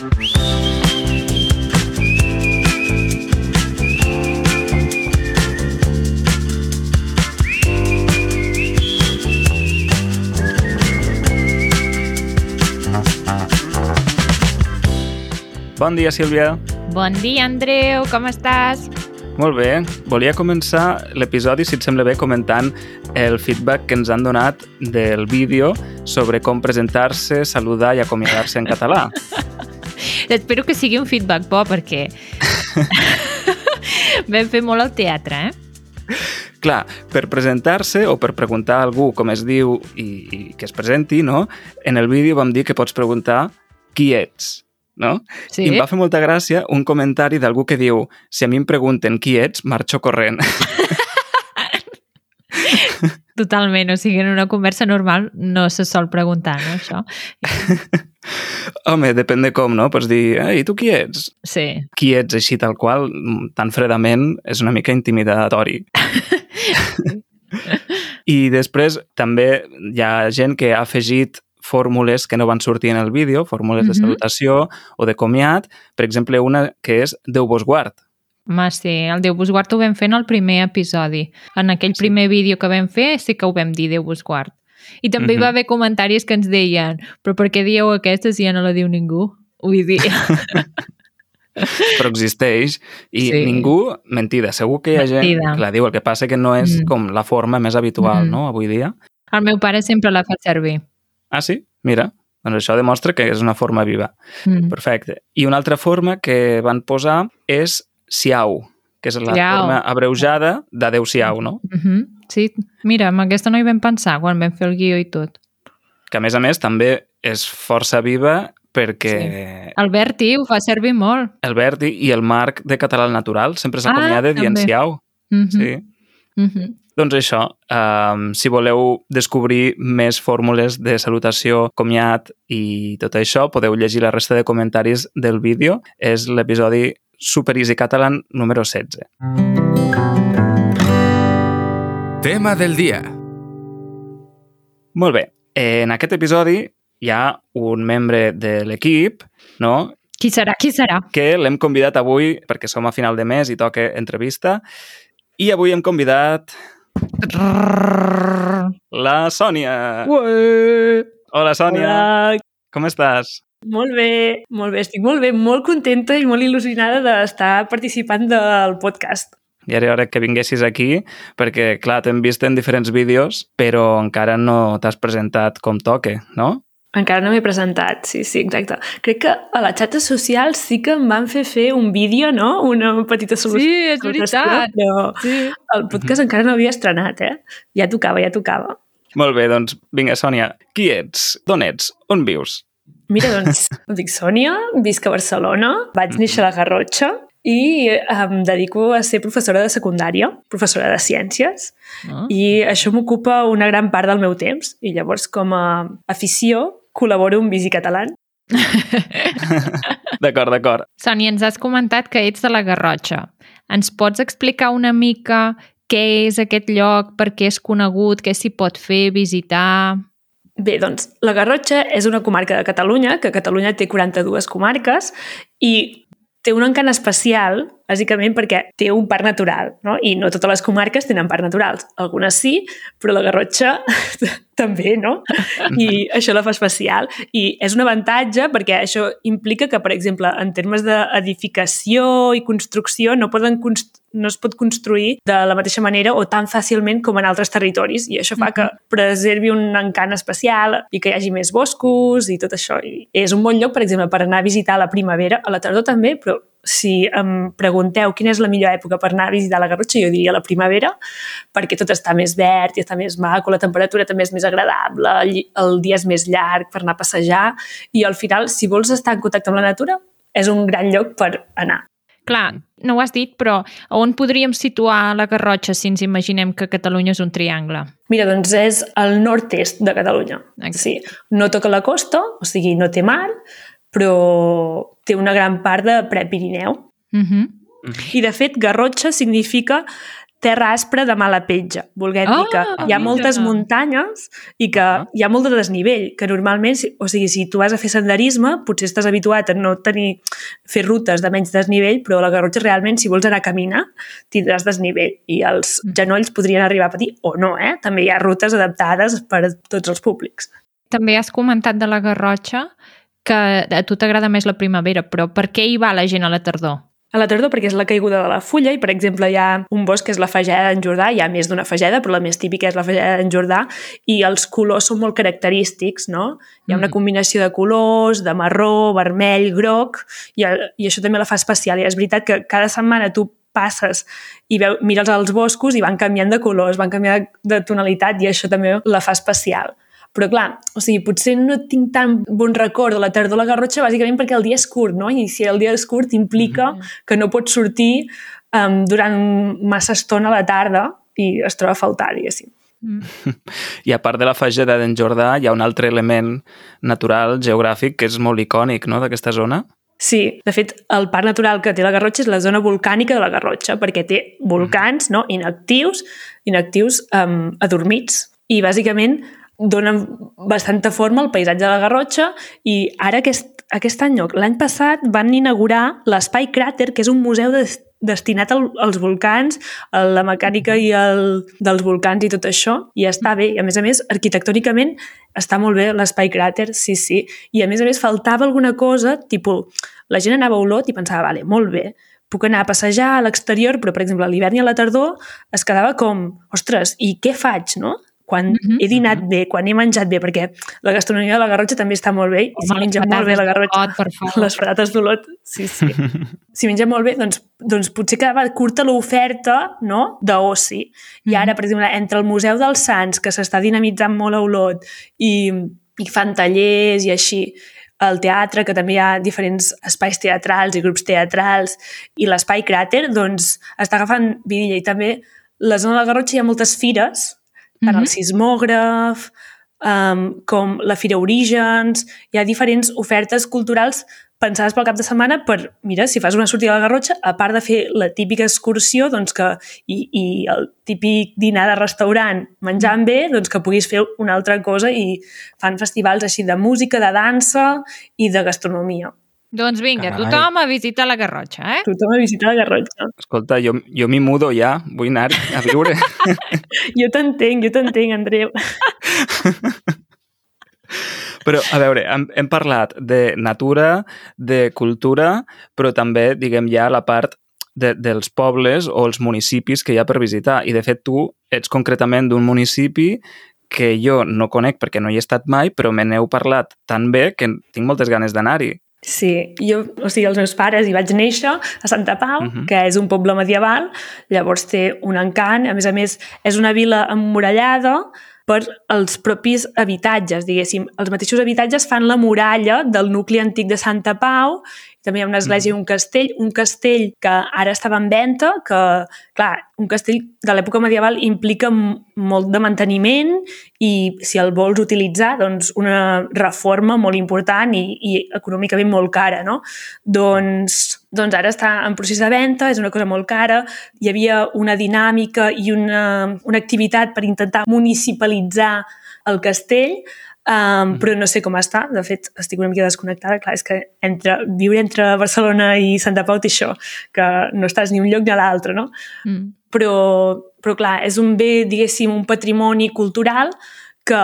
Bon dia, Sílvia. Bon dia, Andreu, com estàs? Molt bé. Volia començar l'episodi, si et sembla bé, comentant el feedback que ens han donat del vídeo sobre com presentar-se, saludar i acomiadar-se en català. Espero que sigui un feedback bo, perquè vam fer molt al teatre, eh? Clar, per presentar-se o per preguntar a algú com es diu i, i que es presenti, no? En el vídeo vam dir que pots preguntar qui ets, no? Sí. I em va fer molta gràcia un comentari d'algú que diu si a mi em pregunten qui ets, marxo corrent. Totalment, o sigui, en una conversa normal no se sol preguntar, no, això? Home, depèn de com, no? Pots dir, ei, tu qui ets? Sí. Qui ets així tal qual, tan fredament, és una mica intimidatori. I després també hi ha gent que ha afegit fórmules que no van sortir en el vídeo, fórmules de Mhm. salutació o de comiat, per exemple, una que és Déu vos guard. Ma, sí, el Déu vos guard ho vam fer en el primer episodi. En aquell Sí. primer vídeo que vam fer sí que ho vam dir, Déu vos guard. I també hi va Mhm. haver comentaris que ens deien però per què dieu aquesta si ja no la diu ningú? Vull dir, però existeix i Sí. ningú, mentida, segur que hi ha gent Mentida. que la diu, el que passa que no és Mm. com la forma més habitual, Mm. no?, avui dia. el meu pare sempre la fa servir. Ah, sí? Mira, doncs això demostra que és una forma viva. Mm. Perfecte. I una altra forma que van posar és siau, que és la Siau. forma abreujada d'adeu-siau, no? Mm -hmm. Sí, mira, amb aquesta no hi vam pensar quan vam fer el guió i tot. Que a més a més també és força viva perquè El Berti ho fa servir molt. el Verdi i el Marc de Català al Natural sempre Ah, s'acomiada dient també. siau. Mm -hmm. Sí. Mm -hmm. Doncs això, um, si voleu descobrir més fórmules de salutació, comiat i tot això, podeu llegir la resta de comentaris del vídeo. És l'episodi Super Easy Catalan número 16. Tema del dia. Molt bé. En aquest episodi hi ha un membre de l'equip, no?, Qui serà? Qui serà? que l'hem convidat avui perquè som a final de mes i toca entrevista. I avui hem convidat la Sònia. Ué, Hola, Sònia. Hola, Com estàs? Molt bé, molt bé, estic molt bé, molt contenta i molt il·lusionada d'estar participant del podcast. Ja era hora que vinguessis aquí, perquè, clar, t'hem vist en diferents vídeos, però encara no t'has presentat com toque, no? Encara no m'he presentat, sí, sí, exacte. Crec que a la xarxa social sí que em van fer fer un vídeo, no? Una petita solució. Sí, és veritat. Però Sí. el podcast encara no havia estrenat, eh? Ja tocava, ja tocava. Molt bé, doncs, vinga, Sònia, qui ets? D'on ets? On vius? Mira, doncs, em dic Sònia, visc a Barcelona, vaig néixer a la Garrotxa i em dedico a ser professora de secundària, professora de ciències, Ah. i això m'ocupa una gran part del meu temps. I llavors, com a afició, col·laboro amb Visi Català. D'acord, d'acord. Sònia, ens has comentat que ets de la Garrotxa. Ens pots explicar una mica què és aquest lloc, per què és conegut, què s'hi pot fer, visitar... Bé, doncs, la Garrotxa és una comarca de Catalunya, que Catalunya té 42 comarques, i té un encant especial, bàsicament perquè té un parc natural, no? I no totes les comarques tenen parcs naturals. Algunes sí, però la Garrotxa també, no? I això la fa especial. I és un avantatge perquè això implica que, per exemple, en termes d'edificació i construcció no, poden const no es pot construir de la mateixa manera o tan fàcilment com en altres territoris i això fa que preservi un encant especial i que hi hagi més boscos i tot això. I és un bon lloc, per exemple, per anar a visitar a la primavera, a la tardor també, però si em pregunteu quina és la millor època per anar a visitar la Garrotxa, jo diria la primavera, perquè tot està més verd i està més maco, la temperatura també és més agradable, el, el dia és més llarg per anar a passejar i al final, si vols estar en contacte amb la natura, és un gran lloc per anar. Clar, no ho has dit, però on podríem situar la Garrotxa si ens imaginem que Catalunya és un triangle? Mira, doncs és al nord-est de Catalunya. Exacte. Sí, no toca la costa, o sigui, no té mar, però té una gran part de Prepirineu. Uh -huh. I, de fet, Garrotxa significa terra aspra de mala petja, volguem dir que Ah, hi ha mira. moltes muntanyes i que Ah. hi ha molt de desnivell, que normalment, o sigui, si tu vas a fer senderisme, potser estàs habituat a no tenir, fer rutes de menys desnivell, però a la Garrotxa realment, si vols anar a caminar, tindràs desnivell i els Mm. genolls podrien arribar a patir o no, eh? També hi ha rutes adaptades per a tots els públics. També has comentat de la Garrotxa que a tu t'agrada més la primavera, però per què hi va la gent a la tardor? A la tardor perquè és la caiguda de la fulla i, per exemple, hi ha un bosc que és la fageda d'en Jordà, hi ha més d'una fageda, però la més típica és la fageda d'en Jordà, i els colors són molt característics, no? Hi ha una Mm. combinació de colors, de marró, vermell, groc, i, i això també la fa especial. I és veritat que cada setmana tu passes i veu, mires els boscos i van canviant de colors, van canviant de, de tonalitat i això també la fa especial. Però clar, o sigui, potser no tinc tan bon record de la tardor a la Garrotxa bàsicament perquè el dia és curt, no? I si el dia és curt implica que no pots sortir um, durant massa estona a la tarda i es troba a faltar, diguéssim. I a part de la fageda d'en Jordà, hi ha un altre element natural, geogràfic, que és molt icònic no, d'aquesta zona. Sí, de fet, el parc natural que té la Garrotxa és la zona volcànica de la Garrotxa, perquè té volcans no? inactius, inactius um, adormits, i bàsicament donen bastanta forma al paisatge de la Garrotxa i ara aquest, aquest any, l'any passat van inaugurar l'Espai Cràter, que és un museu de, destinat al, als volcans, a la mecànica i el, dels volcans i tot això, i està bé. I a més a més, arquitectònicament està molt bé l'espai cràter, sí, sí. I a més a més faltava alguna cosa, tipus, la gent anava a Olot i pensava, vale, molt bé, puc anar a passejar a l'exterior, però, per exemple, a l'hivern i a la tardor es quedava com, ostres, i què faig, no? Quan Mhm. he dinat bé, quan he menjat bé, perquè la gastronomia de la Garrotxa també està molt bé, i si Home, les menja molt bé la Garrotxa, d'Olot, per favor. les patates d'Olot, sí, sí. si menja molt bé, doncs, doncs potser quedava curta l'oferta no? d'oci. I ara, per exemple, entre el Museu dels Sants, que s'està dinamitzant molt a Olot, i, i fan tallers i així, el teatre, que també hi ha diferents espais teatrals i grups teatrals, i l'espai cràter, doncs està agafant vidilla. I també la zona de la Garrotxa hi ha moltes fires, tant el sismògraf, um, com la Fira Orígens, hi ha diferents ofertes culturals pensades pel cap de setmana per, mira, si fas una sortida a la Garrotxa, a part de fer la típica excursió doncs que, i, i el típic dinar de restaurant menjant bé, doncs que puguis fer una altra cosa i fan festivals així de música, de dansa i de gastronomia. Doncs vinga, Carai. tothom a visitar la Garrotxa, eh? Tothom a visitar la Garrotxa. Escolta, jo, jo m'hi mudo ja, vull anar a viure. Jo t'entenc, jo t'entenc, Andreu. Però, a veure, hem, hem parlat de natura, de cultura, però també, diguem, ja la part de, dels pobles o els municipis que hi ha per visitar. I, de fet, tu ets concretament d'un municipi que jo no conec perquè no hi he estat mai, però me n'heu parlat tan bé que tinc moltes ganes d'anar-hi. Sí, jo, o sigui, els meus pares hi vaig néixer a Santa Pau, uh Mhm. -huh. que és un poble medieval, llavors té un encant, a més a més és una vila emmurallada per els propis habitatges, diguéssim. Els mateixos habitatges fan la muralla del nucli antic de Santa Pau, també hi ha una església i un castell, un castell que ara estava en venda, que, clar, un castell de l'època medieval implica molt de manteniment i si el vols utilitzar, doncs una reforma molt important i, i econòmicament molt cara, no? Doncs, doncs ara està en procés de venda, és una cosa molt cara, hi havia una dinàmica i una, una activitat per intentar municipalitzar el castell, Um, però no sé com està, de fet estic una mica desconnectada, clar, és que entre, viure entre Barcelona i Santa Pau té això, que no estàs ni un lloc ni a l'altre, no? Mm. però, però clar, és un bé, diguéssim, un patrimoni cultural que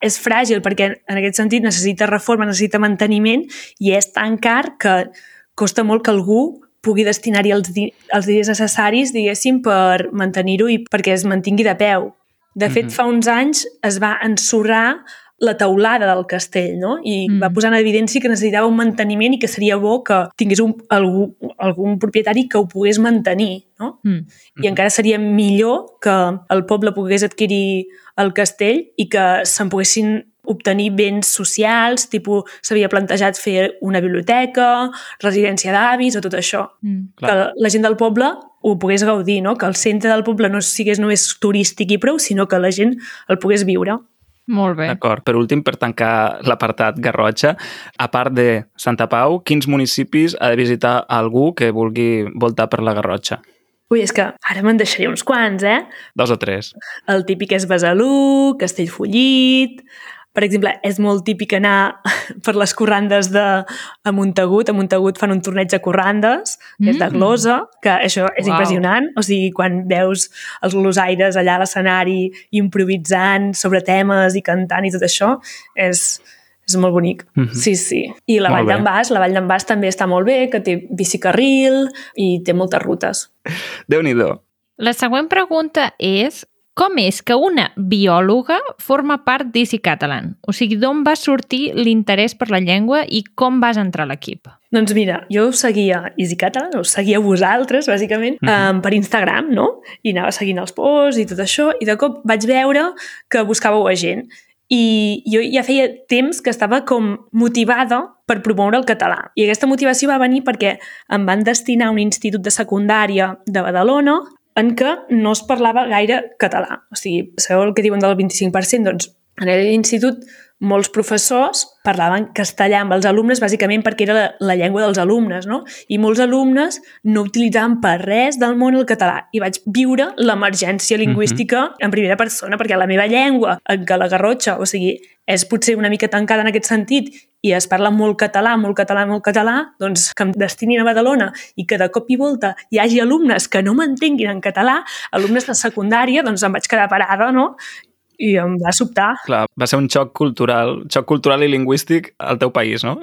és fràgil perquè en aquest sentit necessita reforma, necessita manteniment i és tan car que costa molt que algú pugui destinar-hi els, di els diners necessaris, diguéssim, per mantenir-ho i perquè es mantingui de peu. De fet, Mhm. fa uns anys es va ensorrar la teulada del castell, no? I Mm. va posar en evidència que necessitava un manteniment i que seria bo que tingués un, algú, algun propietari que ho pogués mantenir, no? Mm. I encara seria millor que el poble pogués adquirir el castell i que se'n poguessin obtenir béns socials, tipus s'havia plantejat fer una biblioteca, residència d'avis o tot això. Mm. Clar. Que la gent del poble ho pogués gaudir, no? que el centre del poble no sigués només turístic i prou, sinó que la gent el pogués viure. Molt bé. D'acord. Per últim, per tancar l'apartat Garrotxa, a part de Santa Pau, quins municipis ha de visitar algú que vulgui voltar per la Garrotxa? Ui, és que ara me'n deixaré uns quants, eh? Dos o tres. El típic és Besalú, Castellfollit... Per exemple, és molt típic anar per les corrandes de a Montagut. A Montagut fan un torneig de corrandes, que és de Mm. glosa, que això és Uau. impressionant. O sigui, quan veus els glosaires allà a l'escenari improvisant sobre temes i cantant i tot això, és, és molt bonic. Mhm. Sí, sí. I la Molt Vall d'en Bas, la Vall d'en Bas també està molt bé, que té bicicarril i té moltes rutes. Déu-n'hi-do. La següent pregunta és com és que una biòloga forma part d'Easy Catalan? O sigui, d'on va sortir l'interès per la llengua i com vas entrar a l'equip? Doncs mira, jo us seguia Easy Catalan, us seguia a vosaltres, bàsicament, Mhm. um, per Instagram, no? I anava seguint els posts i tot això, i de cop vaig veure que buscàveu a gent. I jo ja feia temps que estava com motivada per promoure el català. I aquesta motivació va venir perquè em van destinar a un institut de secundària de Badalona en què no es parlava gaire català. O sigui, sabeu el que diuen del 25%? Doncs en l'institut molts professors parlaven castellà amb els alumnes bàsicament perquè era la, la llengua dels alumnes, no? I molts alumnes no utilitzaven per res del món el català. I vaig viure l'emergència lingüística mm -hmm. en primera persona, perquè la meva llengua, en què la garrotxa, o sigui, és potser una mica tancada en aquest sentit i es parla molt català, molt català, molt català, doncs que em destinin a Badalona i que de cop i volta hi hagi alumnes que no m'entenguin en català, alumnes de secundària, doncs em vaig quedar parada, no? I em va sobtar. Clar, va ser un xoc cultural, xoc cultural i lingüístic al teu país, no?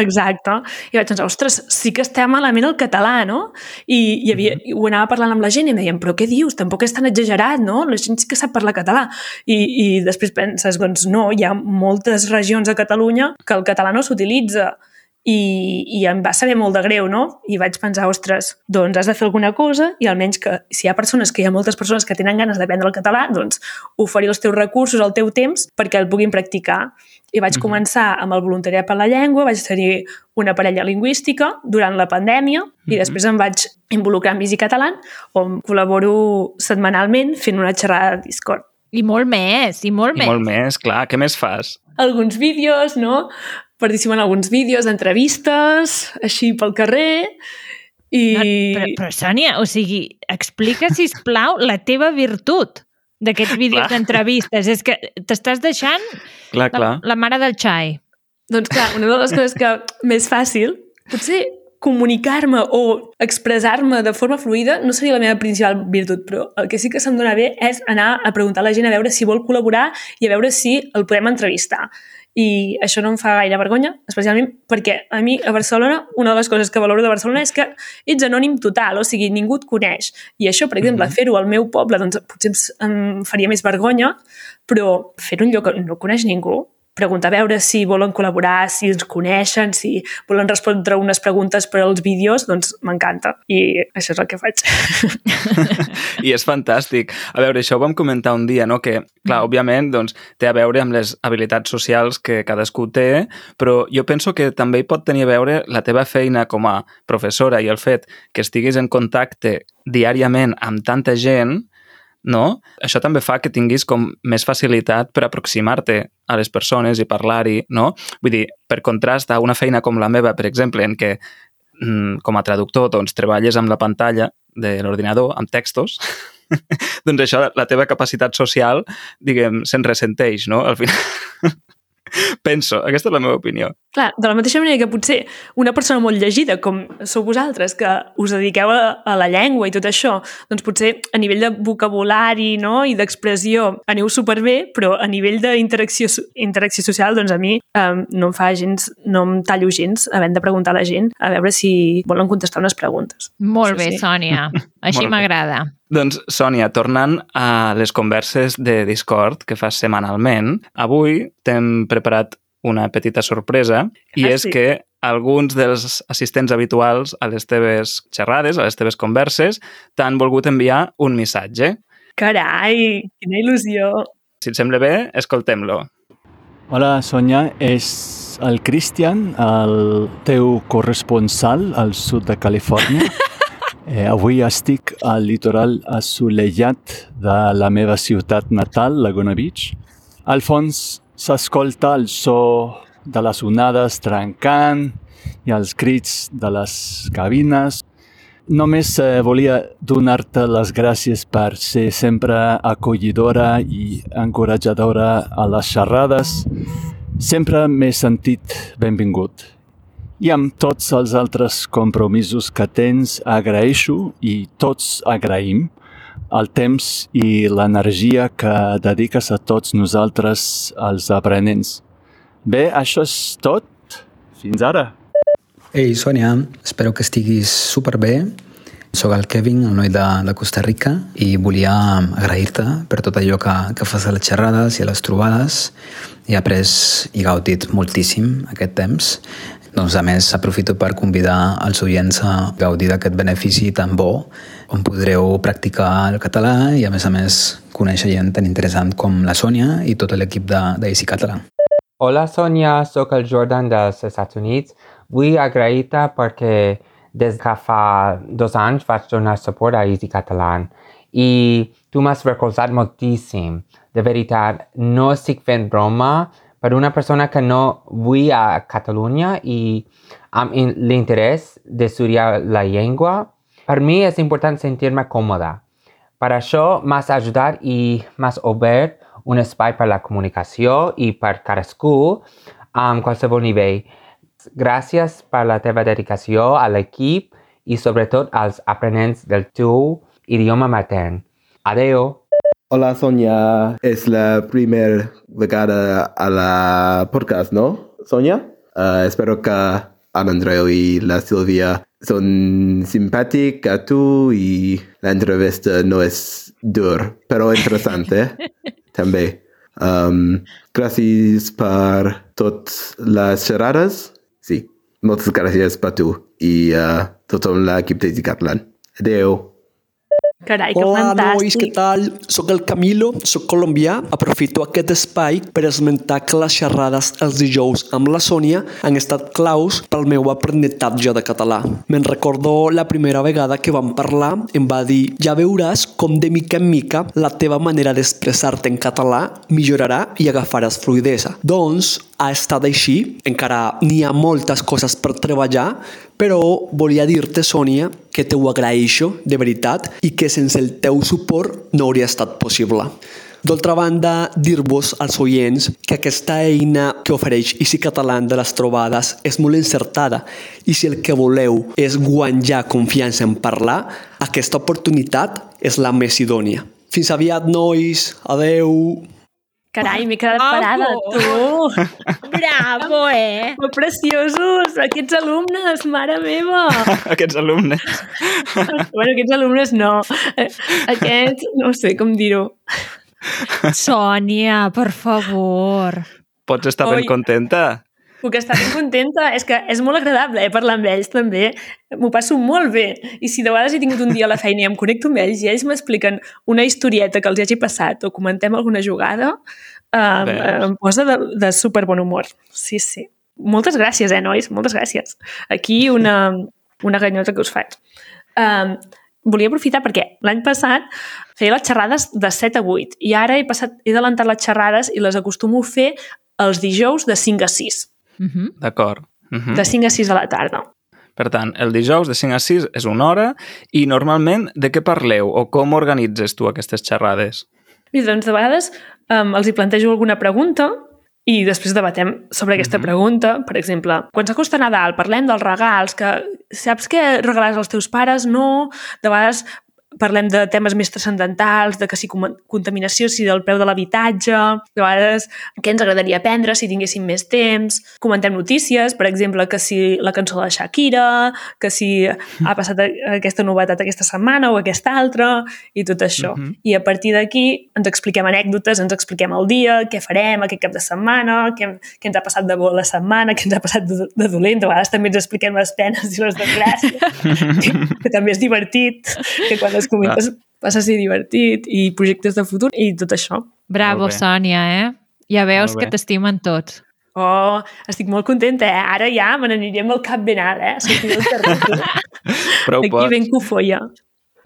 Exacte. I vaig pensar, ostres, sí que estem malament el català, no? I, i havia, i ho anava parlant amb la gent i em deien, però què dius? Tampoc és tan exagerat, no? La gent sí que sap parlar català. I, i després penses, doncs no, hi ha moltes regions a Catalunya que el català no s'utilitza i, i em va saber molt de greu, no? I vaig pensar, ostres, doncs has de fer alguna cosa i almenys que si hi ha persones, que hi ha moltes persones que tenen ganes d'aprendre el català, doncs oferir els teus recursos, el teu temps, perquè el puguin practicar. I vaig Mhm. començar amb el voluntariat per la llengua, vaig tenir una parella lingüística durant la pandèmia i Mhm. després em vaig involucrar en Visi Catalan, on col·laboro setmanalment fent una xerrada de Discord. I molt més, i molt I més. molt més, clar. Què més fas? Alguns vídeos, no? Participo en alguns vídeos d'entrevistes, així pel carrer, i... No, però, però, Sònia, o sigui, explica, si plau la teva virtut d'aquests vídeos d'entrevistes. És que t'estàs deixant Clar, clar. la, la mare del xai. Doncs clar, una de les coses que més fàcil, potser comunicar-me o expressar-me de forma fluida no seria la meva principal virtut, però el que sí que se'm dona bé és anar a preguntar a la gent a veure si vol col·laborar i a veure si el podem entrevistar. I això no em fa gaire vergonya, especialment perquè a mi a Barcelona una de les coses que valoro de Barcelona és que ets anònim total, o sigui, ningú et coneix. I això, per exemple, Mhm. fer-ho al meu poble, doncs potser em- em faria més vergonya, però fer-ho en lloc on no coneix ningú, preguntar a veure si volen col·laborar, si ens coneixen, si volen respondre unes preguntes per als vídeos, doncs m'encanta. I això és el que faig. I és fantàstic. A veure, això ho vam comentar un dia, no? que, clar, òbviament, doncs, té a veure amb les habilitats socials que cadascú té, però jo penso que també hi pot tenir a veure la teva feina com a professora i el fet que estiguis en contacte diàriament amb tanta gent, no? Això també fa que tinguis com més facilitat per aproximar-te a les persones i parlar-hi, no? Vull dir, per contrast a una feina com la meva, per exemple, en què mm, com a traductor doncs, treballes amb la pantalla de l'ordinador, amb textos, doncs això, la teva capacitat social, diguem, se'n ressenteix, no? Al final... Penso, aquesta és la meva opinió. Clar, de la mateixa manera que potser una persona molt llegida, com sou vosaltres, que us dediqueu a, a la llengua i tot això, doncs potser a nivell de vocabulari no? i d'expressió aneu superbé, però a nivell d'interacció interacció social, doncs a mi um, no em fa gens, no em tallo gens havent de preguntar a la gent a veure si volen contestar unes preguntes. Molt Això bé, sí. Sònia. Així m'agrada. Doncs, Sònia, tornant a les converses de Discord que fas setmanalment, avui t'hem preparat una petita sorpresa i Ah, és sí? que alguns dels assistents habituals a les teves xerrades, a les teves converses, t'han volgut enviar un missatge. Carai, quina il·lusió! Si et sembla bé, escoltem-lo. Hola, Sonia. És el Christian, el teu corresponsal al sud de Califòrnia. Eh, avui estic al litoral assolellat de la meva ciutat natal, Laguna Beach. Al fons s'escolta el so de les onades trencant i els crits de les cabines. només eh, volia donar-te les gràcies per ser sempre acollidora i encoratjadora a les xerrades. Sempre m'he sentit benvingut. I amb tots els altres compromisos que tens, agraeixo i tots agraïm el temps i l'energia que dediques a tots nosaltres, els aprenents. Bé, això és tot. Fins ara. Ei, Sònia, espero que estiguis superbé. Soc el Kevin, el noi de, de Costa Rica, i volia agrair-te per tot allò que, que fas a les xerrades i a les trobades. He après i gaudit moltíssim aquest temps. Doncs, a més, aprofito per convidar els oients a gaudir d'aquest benefici tan bo on podreu practicar el català i, a més a més, conèixer gent tan interessant com la Sònia i tot l'equip d'Easy Català. Hola, Sònia, sóc el Jordan dels Estats Units. Vull agrair-te perquè des que fa dos anys vaig donar suport a Easy Catalan i tu m'has recolzat moltíssim. De veritat, no estic fent broma per una persona que no vull a Catalunya i amb l'interès d'estudiar la llengua. Per mi és important sentir-me còmoda. Per això m'has ajudat i m'has obert un espai per la comunicació i per cadascú amb qualsevol nivell. Gràcies per la teva dedicació a l'equip i sobretot als aprenents del teu idioma matern. Adeu! Hola, Sonia. És la primera vegada a la podcast, no, Sonia? Uh, espero que amb Andreu i la Sílvia són simpàtic a tu i l'entrevista no és dur, però interessant, eh? També. Um, gràcies per totes les xerrades Sí, moltes gràcies per tu i uh, tot l'equip de Catalan. Adeu. Carai, que Hola, fantàstic. nois, què tal? Soc el Camilo, soc colombià. Aprofito aquest espai per esmentar que les xerrades els dijous amb la Sònia han estat claus pel meu aprenentatge de català. Me'n recordo la primera vegada que vam parlar, em va dir ja veuràs com de mica en mica la teva manera d'expressar-te en català millorarà i agafaràs fluidesa. Doncs ha estat així, encara n'hi ha moltes coses per treballar, però volia dir-te, Sònia, que t'ho agraeixo, de veritat, i que sense el teu suport no hauria estat possible. D'altra banda, dir-vos als oients que aquesta eina que ofereix Easy Català de les trobades és molt encertada i si el que voleu és guanyar confiança en parlar, aquesta oportunitat és la més idònia. Fins aviat, nois. Adeu. Carai, m'he quedat Bravo! parada, tu. Bravo, eh? Que preciosos, aquests alumnes, mare meva. Aquests alumnes. bueno, aquests alumnes no. Aquests, no sé com dir-ho. Sònia, per favor. Pots estar ben Oi. contenta? Puc estar ben contenta. És que és molt agradable eh, parlar amb ells, també. M'ho passo molt bé. I si de vegades he tingut un dia a la feina i em connecto amb ells i ells m'expliquen una historieta que els hagi passat o comentem alguna jugada, um, Veus? em posa de, de super bon humor. Sí, sí. Moltes gràcies, eh, nois? Moltes gràcies. Aquí una, una ganyota que us faig. Um, volia aprofitar perquè l'any passat feia les xerrades de 7 a 8 i ara he, passat, he adelantat les xerrades i les acostumo a fer els dijous de 5 a 6. Uh -huh. D'acord. Uh -huh. De 5 a 6 de la tarda. Per tant, el dijous de 5 a 6 és una hora i normalment de què parleu o com organitzes tu aquestes xerrades? I doncs de vegades um, els hi plantejo alguna pregunta i després debatem sobre aquesta Mhm. pregunta. Per exemple, quan s'acosta Nadal parlem dels regals, que saps què regalaràs als teus pares? No. De vegades parlem de temes més transcendentals, de que si contaminació, si del preu de l'habitatge, de vegades què ens agradaria aprendre si tinguéssim més temps, comentem notícies, per exemple, que si la cançó de Shakira, que si ha passat a- aquesta novetat aquesta setmana o aquesta altra, i tot això. Mhm. I a partir d'aquí ens expliquem anècdotes, ens expliquem el dia, què farem aquest cap de setmana, què, què ens ha passat de bo la setmana, què ens ha passat de, de dolent, a vegades també ens expliquem les penes i les desgràcies, que, que també és divertit, que quan les comentes passa a ser divertit, i projectes de futur, i tot això. Bravo. Sònia, eh? Ja veus que t'estimen tots. Oh, estic molt contenta, eh? Ara ja me n'anirem al cap ben alt, eh? Sortir del. Prou Aquí pots. ben cofoia.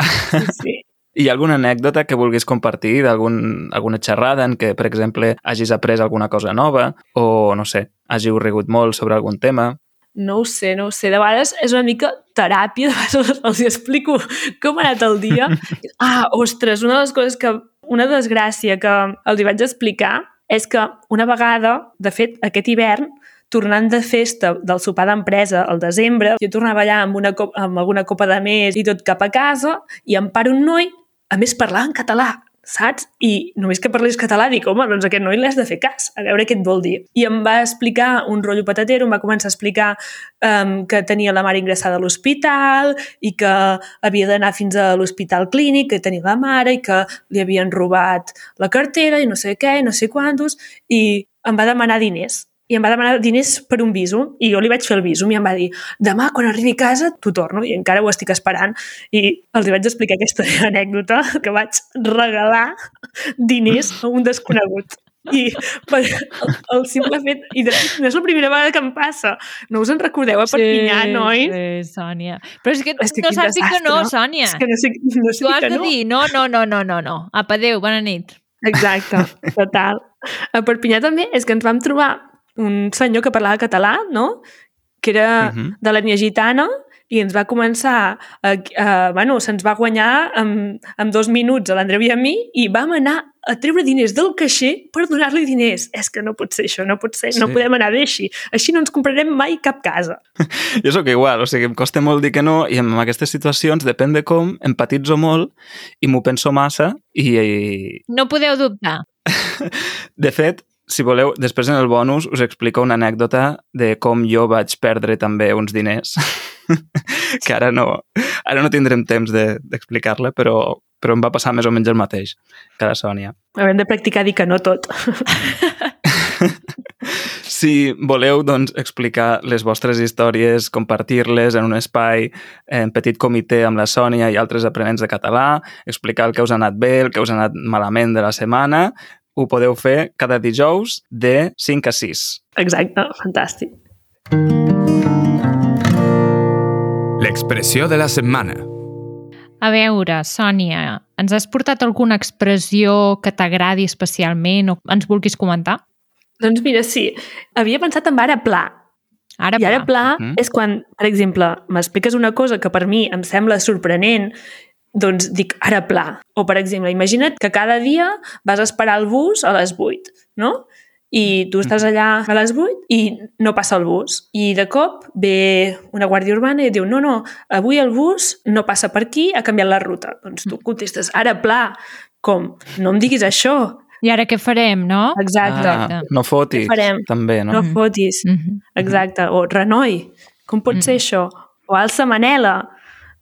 Sí, sí. Hi ha alguna anècdota que vulguis compartir d'algun alguna xerrada en què, per exemple, hagis après alguna cosa nova o, no sé, hàgiu rigut molt sobre algun tema? No ho sé, no ho sé. De vegades és una mica teràpia, de vegades els explico com ha anat el dia. Ah, ostres, una de les coses que... Una desgràcia que els hi vaig explicar és que una vegada, de fet, aquest hivern, tornant de festa del sopar d'empresa al desembre, jo tornava allà amb, una amb alguna copa de més i tot cap a casa i em para un noi, a més parlava en català, saps? I només que parlis català dic, home, doncs aquest noi l'has de fer cas, a veure què et vol dir. I em va explicar un rotllo patatero, em va començar a explicar um, que tenia la mare ingressada a l'hospital i que havia d'anar fins a l'hospital clínic, que tenia la mare i que li havien robat la cartera i no sé què, no sé quantos, i em va demanar diners i em va demanar diners per un visum i jo li vaig fer el visum i em va dir demà quan arribi a casa t'ho torno i encara ho estic esperant i els vaig explicar aquesta anècdota que vaig regalar diners a un desconegut i per el, el simple fet i de fet no és la primera vegada que em passa no us en recordeu a Perpinyà, sí? Sí, Sònia. Però és que, És que no saps dir que no. Sònia. és que no sé, no sé Tu has que de no. dir no, no, no, no, no, no. Apa, adéu, bona nit. Exacte, total. A Perpinyà també és que ens vam trobar un senyor que parlava català, no? Que era Mhm. de l'ètnia gitana i ens va començar, a, a, bueno, se'ns va guanyar amb, amb dos minuts a l'Andreu i a mi i vam anar a treure diners del caixer per donar-li diners. És que no pot ser això, no pot ser, no Sí. podem anar bé així. Així no ens comprarem mai cap casa. Jo sóc igual, o sigui, em costa molt dir que no i en aquestes situacions, depèn de com, empatitzo molt i m'ho penso massa i, i, No podeu dubtar. de fet, si voleu, després en el bonus us explico una anècdota de com jo vaig perdre també uns diners, que ara no, ara no tindrem temps de- d'explicar-la, però, però em va passar més o menys el mateix que la Sònia. Haurem de practicar dir que no tot. Si voleu doncs, explicar les vostres històries, compartir-les en un espai en petit comitè amb la Sònia i altres aprenents de català, explicar el que us ha anat bé, el que us ha anat malament de la setmana, ho podeu fer cada dijous de 5 a 6. Exacte, fantàstic. L'expressió de la setmana. A veure, Sònia, ens has portat alguna expressió que t'agradi especialment o ens vulguis comentar? Doncs mira, sí, havia pensat en ara pla, Ara, I ara pla Mhm. és quan, per exemple, m'expliques una cosa que per mi em sembla sorprenent, doncs dic ara pla. O, per exemple, imagina't que cada dia vas a esperar el bus a les 8, no? I tu estàs allà a les 8 i no passa el bus. I de cop ve una guàrdia urbana i et diu no, no, avui el bus no passa per aquí, ha canviat la ruta. Doncs tu contestes ara pla, com? No em diguis això. I ara què farem, no? Exacte. Ah, no fotis, Què farem? també, no? No fotis. Mhm. Exacte. O renoi. Com pot ser això? O alça manela.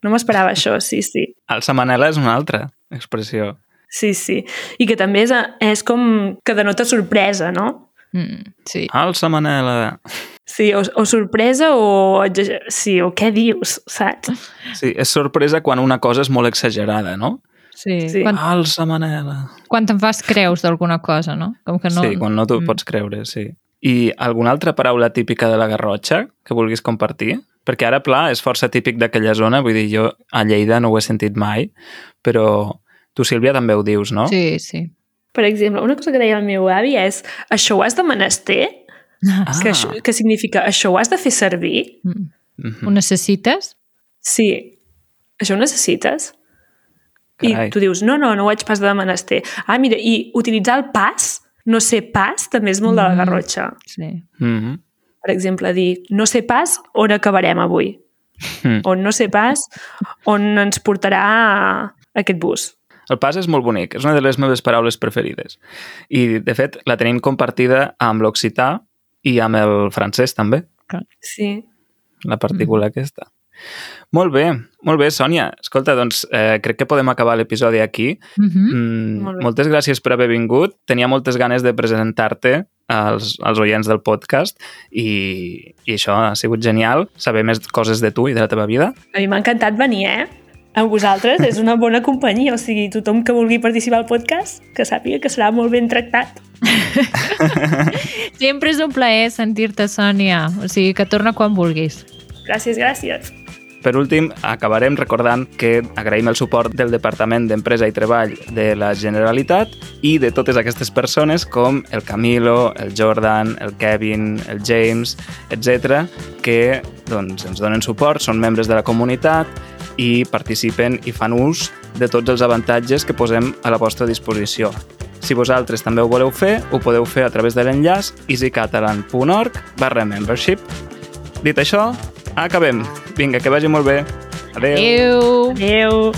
No m'esperava això, sí, sí. Alça manela és una altra expressió. Sí, sí. I que també és, és com que denota sorpresa, no? Mm, sí. Alça manela. Sí, o, o sorpresa o... Sí, o què dius, saps? Sí, és sorpresa quan una cosa és molt exagerada, no? Sí. Sí. Quan, Alça manela. quan te'n fas creus d'alguna cosa, no? Com que no... Sí, quan no t'ho Mm. pots creure, sí. I alguna altra paraula típica de la Garrotxa que vulguis compartir? Perquè ara, pla, és força típic d'aquella zona, vull dir, jo a Lleida no ho he sentit mai, però tu, Sílvia, també ho dius, no? Sí, sí. Per exemple, una cosa que deia el meu avi és això ho has de menester? Ah, Que, això, que significa això ho has de fer servir? Mm. mhm, Ho necessites? Sí. Això ho necessites? carai. I tu dius, no, no, no ho haig pas de menester. Ah, mira, i utilitzar el pas, no sé pas, també és molt de la Mm. Garrotxa. Sí. Mhm. Per exemple, dir, no sé pas on acabarem avui. Mm. O no sé pas on ens portarà aquest bus. El pas és molt bonic, és una de les meves paraules preferides. I, de fet, la tenim compartida amb l'occità i amb el francès, també, Sí. la partícula aquesta. Molt bé, molt bé, Sònia. Escolta, doncs eh, crec que podem acabar l'episodi aquí. Mhm. Mm, Molt bé. moltes gràcies per haver vingut. Tenia moltes ganes de presentar-te als, als oients del podcast i, i això ha sigut genial, saber més coses de tu i de la teva vida. A mi m'ha encantat venir, eh? Amb vosaltres és una bona companyia, o sigui, tothom que vulgui participar al podcast, que sàpiga que serà molt ben tractat. Sempre és un plaer sentir-te, Sònia. O sigui, que torna quan vulguis. Gràcies, gràcies. Per últim, acabarem recordant que agraïm el suport del Departament d'Empresa i Treball de la Generalitat i de totes aquestes persones com el Camilo, el Jordan, el Kevin, el James, etc que doncs, ens donen suport, són membres de la comunitat i participen i fan ús de tots els avantatges que posem a la vostra disposició. Si vosaltres també ho voleu fer, ho podeu fer a través de l'enllaç easycatalan.org barra membership. Dit això, acabem. Vinga, que vagi molt bé. Adéu. Adéu. Adéu.